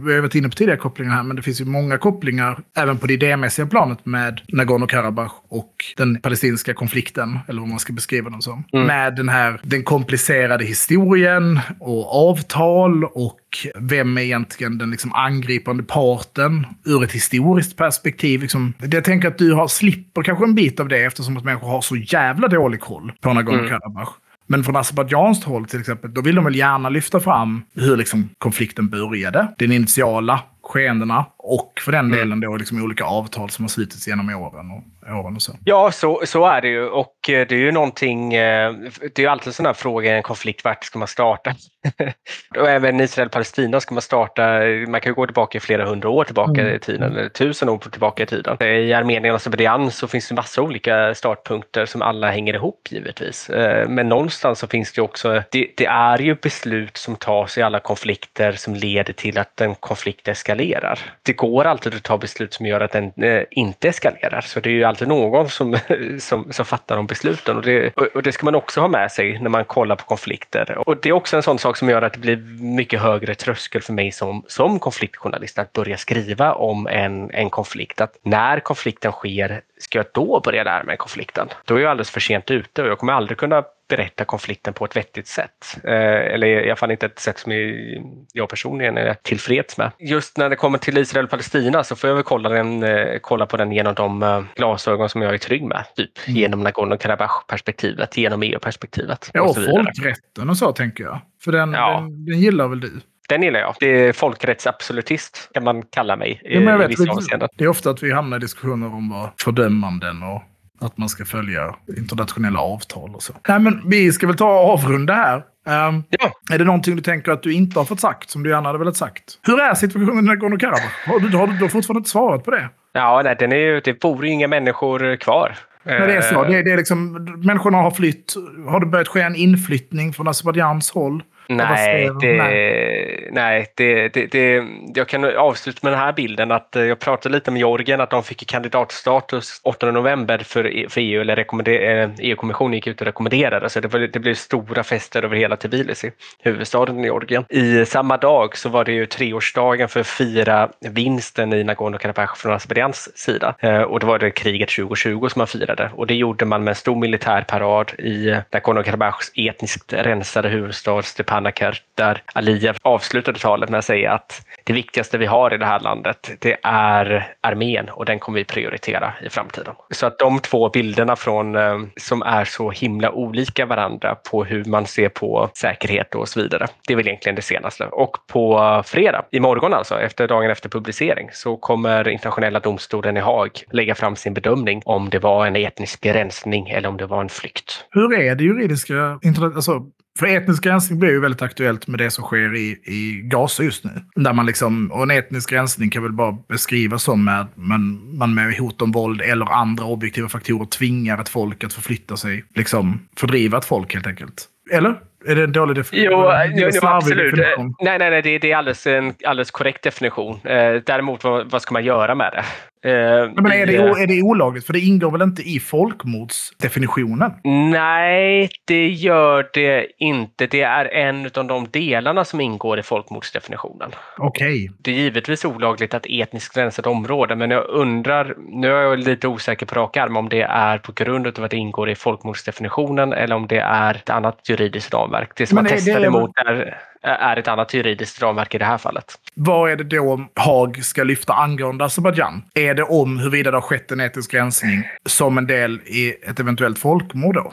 vi har varit inne på tidigare kopplingar här, men det finns ju många kopplingar även på det idémässiga planet med Nagorno-Karabach och den palestinska konflikten, eller vad man ska beskriva den som. Mm. Med den här den komplicerade historien och avtal och vem är egentligen den liksom angripande parten ur ett historiskt perspektiv. Liksom, jag tänker att du har, slipper kanske en bit av det eftersom att människor har så jävla dålig koll på Nagorno-Karabach. Mm. Men från Azerbajdzjanskt håll till exempel, då vill de väl gärna lyfta fram hur liksom konflikten började. Den initiala skeendena och för den mm. delen då liksom olika avtal som har slutits genom åren. Och åren och så. Ja, så, så är det ju. Och eh, det är ju någonting, eh, det är ju alltid en sån här fråga i en konflikt, vart ska man starta? och även Israel-Palestina ska man starta, man kan ju gå tillbaka flera hundra år tillbaka mm. i tiden, eller tusen år tillbaka i tiden. I Armenien och Azerbajdzjan så finns det massa olika startpunkter som alla hänger ihop givetvis. Eh, men någonstans så finns det också, det, det är ju beslut som tas i alla konflikter som leder till att en konflikt eskalerar. Det går alltid att ta beslut som gör att den eh, inte eskalerar. Så det är ju alltid någon som, som, som fattar de besluten och det, och det ska man också ha med sig när man kollar på konflikter. Och det är också en sån sak som gör att det blir mycket högre tröskel för mig som, som konfliktjournalist att börja skriva om en, en konflikt. Att när konflikten sker, ska jag då börja lära mig konflikten? Då är jag alldeles för sent ute och jag kommer aldrig kunna berätta konflikten på ett vettigt sätt. Eh, eller i alla fall inte ett sätt som jag personligen är tillfreds med. Just när det kommer till Israel och Palestina så får jag väl kolla, den, eh, kolla på den genom de eh, glasögon som jag är trygg med. Typ mm. genom Nagorno-Karabach-perspektivet, genom EU-perspektivet. Ja, och, och folkrätten och så tänker jag. För den, ja. den, den gillar väl du? Den gillar jag. Det är folkrättsabsolutist kan man kalla mig ja, i, vissa avseenden. Det är ofta att vi hamnar i diskussioner om fördömanden och att man ska följa internationella avtal och så. Nej, men vi ska väl ta och avrunda här. Um, ja. Är det någonting du tänker att du inte har fått sagt som du gärna hade velat sagt? Hur är situationen i Nagorno-Karabach? Har du, har du, har fortfarande inte svarat på det? Ja, nej, den är ju, det bor ju inga människor kvar. Nej, det är så. Det, det är liksom, människorna har flytt. Har det börjat ske en inflyttning från Azerbajdzjans håll? Nej, det, nej. nej det, det, det, jag kan avsluta med den här bilden att eh, jag pratade lite med Georgien att de fick kandidatstatus 8 november för, e, för EU, eller EU-kommissionen eh, gick ut och rekommenderade. Så det, var, det blev stora fester över hela Tbilisi, huvudstaden i Georgien. I samma dag så var det ju treårsdagen för att fira vinsten i Nagorno-Karabach från Azerbajdzjans sida. Eh, och då var det kriget 2020 som man firade och det gjorde man med en stor militärparad i Nagorno-Karabachs etniskt rensade huvudstad Stepan Anakert där Aliyev avslutade talet med att säga att det viktigaste vi har i det här landet, det är armén och den kommer vi prioritera i framtiden. Så att de två bilderna från, eh, som är så himla olika varandra på hur man ser på säkerhet och så vidare. Det är väl egentligen det senaste. Och på fredag, imorgon alltså, efter dagen efter publicering, så kommer internationella domstolen i Haag lägga fram sin bedömning om det var en etnisk rensning eller om det var en flykt. Hur är det juridiska, alltså för etnisk rensning blir ju väldigt aktuellt med det som sker i, i Gaza just nu. Där man liksom, och en etnisk rensning kan väl bara beskrivas som att man, man med hot om våld eller andra objektiva faktorer tvingar ett folk att förflytta sig. Liksom fördriva ett folk helt enkelt. Eller? Är det en dålig definition? Jo, jo, jo absolut. Definition? Nej, nej, nej, det, det är alldeles en alldeles korrekt definition. Eh, däremot, vad, vad ska man göra med det? Eh, men är det, är det olagligt? För det ingår väl inte i folkmordsdefinitionen? Nej, det gör det inte. Det är en av de delarna som ingår i folkmordsdefinitionen. Okej. Okay. Det är givetvis olagligt att etniskt rensa ett område, men jag undrar, nu är jag lite osäker på rak arm, om det är på grund av att det ingår i folkmordsdefinitionen eller om det är ett annat juridiskt ramverk. Det som men man testade emot är Eh, är ett annat juridiskt ramverk i det här fallet. Vad är det då Haag ska lyfta angående Azerbajdzjan? Är det om huruvida det har skett en etnisk rensning som en del i ett eventuellt folkmord då?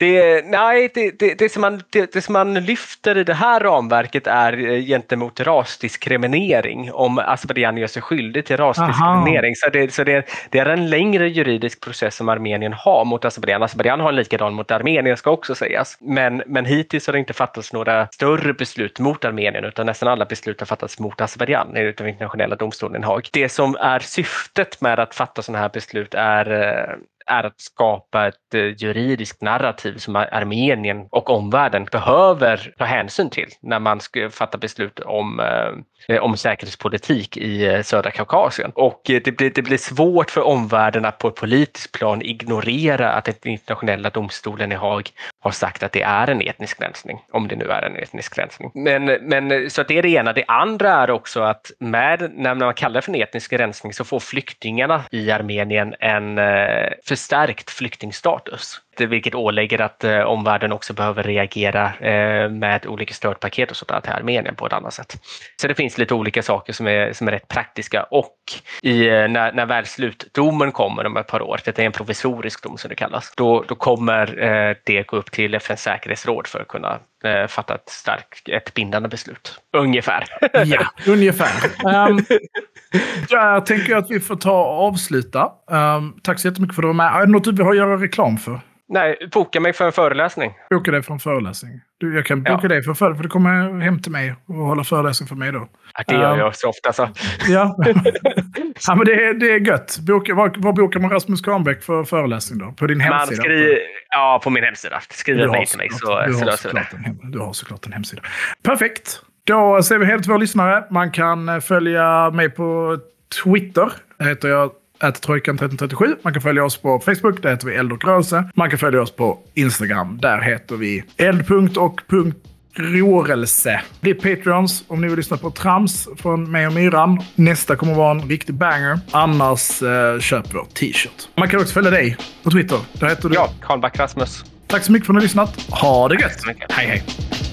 Det, nej, det, det, det, som man, det, det, som man lyfter i det här ramverket är eh, gentemot rasdiskriminering. Om Azerbajdzjan gör sig skyldig till rasdiskriminering. Så, det, så det, det, är en längre juridisk process som Armenien har mot Azerbajdzjan. Azerbajdzjan har en likadan mot Armenien ska också sägas. Men, men hittills har det inte fattats några större beslut mot Armenien utan nästan alla beslut har fattats mot Azerbajdzjan utav internationella domstolen i Haag. Det som är syftet med att fatta sådana här beslut är eh, är att skapa ett eh, juridiskt narrativ som Armenien och omvärlden behöver ta hänsyn till när man ska fatta beslut om, eh, eh om säkerhetspolitik i eh, södra Kaukasien. Och det blir, det blir svårt för omvärlden att på ett politiskt plan ignorera att den internationella domstolen i Haag har sagt att det är en etnisk rensning, om det nu är en etnisk rensning. Men, men så det är det ena. Det andra är också att med, när man kallar det för en etnisk rensning så får flyktingarna i Armenien en eh, förstärkt flyktingstatus vilket ålägger att eh, omvärlden också behöver reagera eh, med olika stödpaket och sådär till Armenien på ett annat sätt. Så det finns lite olika saker som är, som är rätt praktiska och i, eh, när, när väl slutdomen kommer om ett par år, det är en provisorisk dom som det kallas, då, då kommer eh, det gå upp till FNs säkerhetsråd för att kunna eh, fatta ett starkt, ett bindande beslut. Ungefär. ja, ungefär. Um, jag tänker att vi får ta och avsluta. Um, tack så jättemycket för att du var med. Är det något du vill göra reklam för? Nej, boka mig för en föreläsning. Boka dig för en föreläsning. Du, jag kan boka ja. dig för föreläsning, för du kommer hem till mig och hålla föreläsning för mig då. Ja, det gör um, jag så ofta så. Ja, ja men det är, det är gött. Boka, var, var bokar man Rasmus Kahnbäck för föreläsning då? På din hemsida? Skri, ja, på min hemsida. Skriv ett mejl till mig så, du så löser vi det. du har såklart en hemsida. Perfekt. Då ser vi helt våra lyssnare. Man kan eh, följa mig på Twitter. Där heter jag Trojkan1337. Man kan följa oss på Facebook, där heter vi Eld och rörelse. Man kan följa oss på Instagram, där heter vi eld. och rörelse. Bli Patreons om ni vill lyssna på trams från mig och Myran. Nästa kommer vara en riktig banger. Annars eh, köp vår t-shirt. Man kan också följa dig på Twitter. Där heter du... Ja, Karl Back Rasmus. Tack så mycket för att ni har lyssnat. Ha det gött! Hej hej!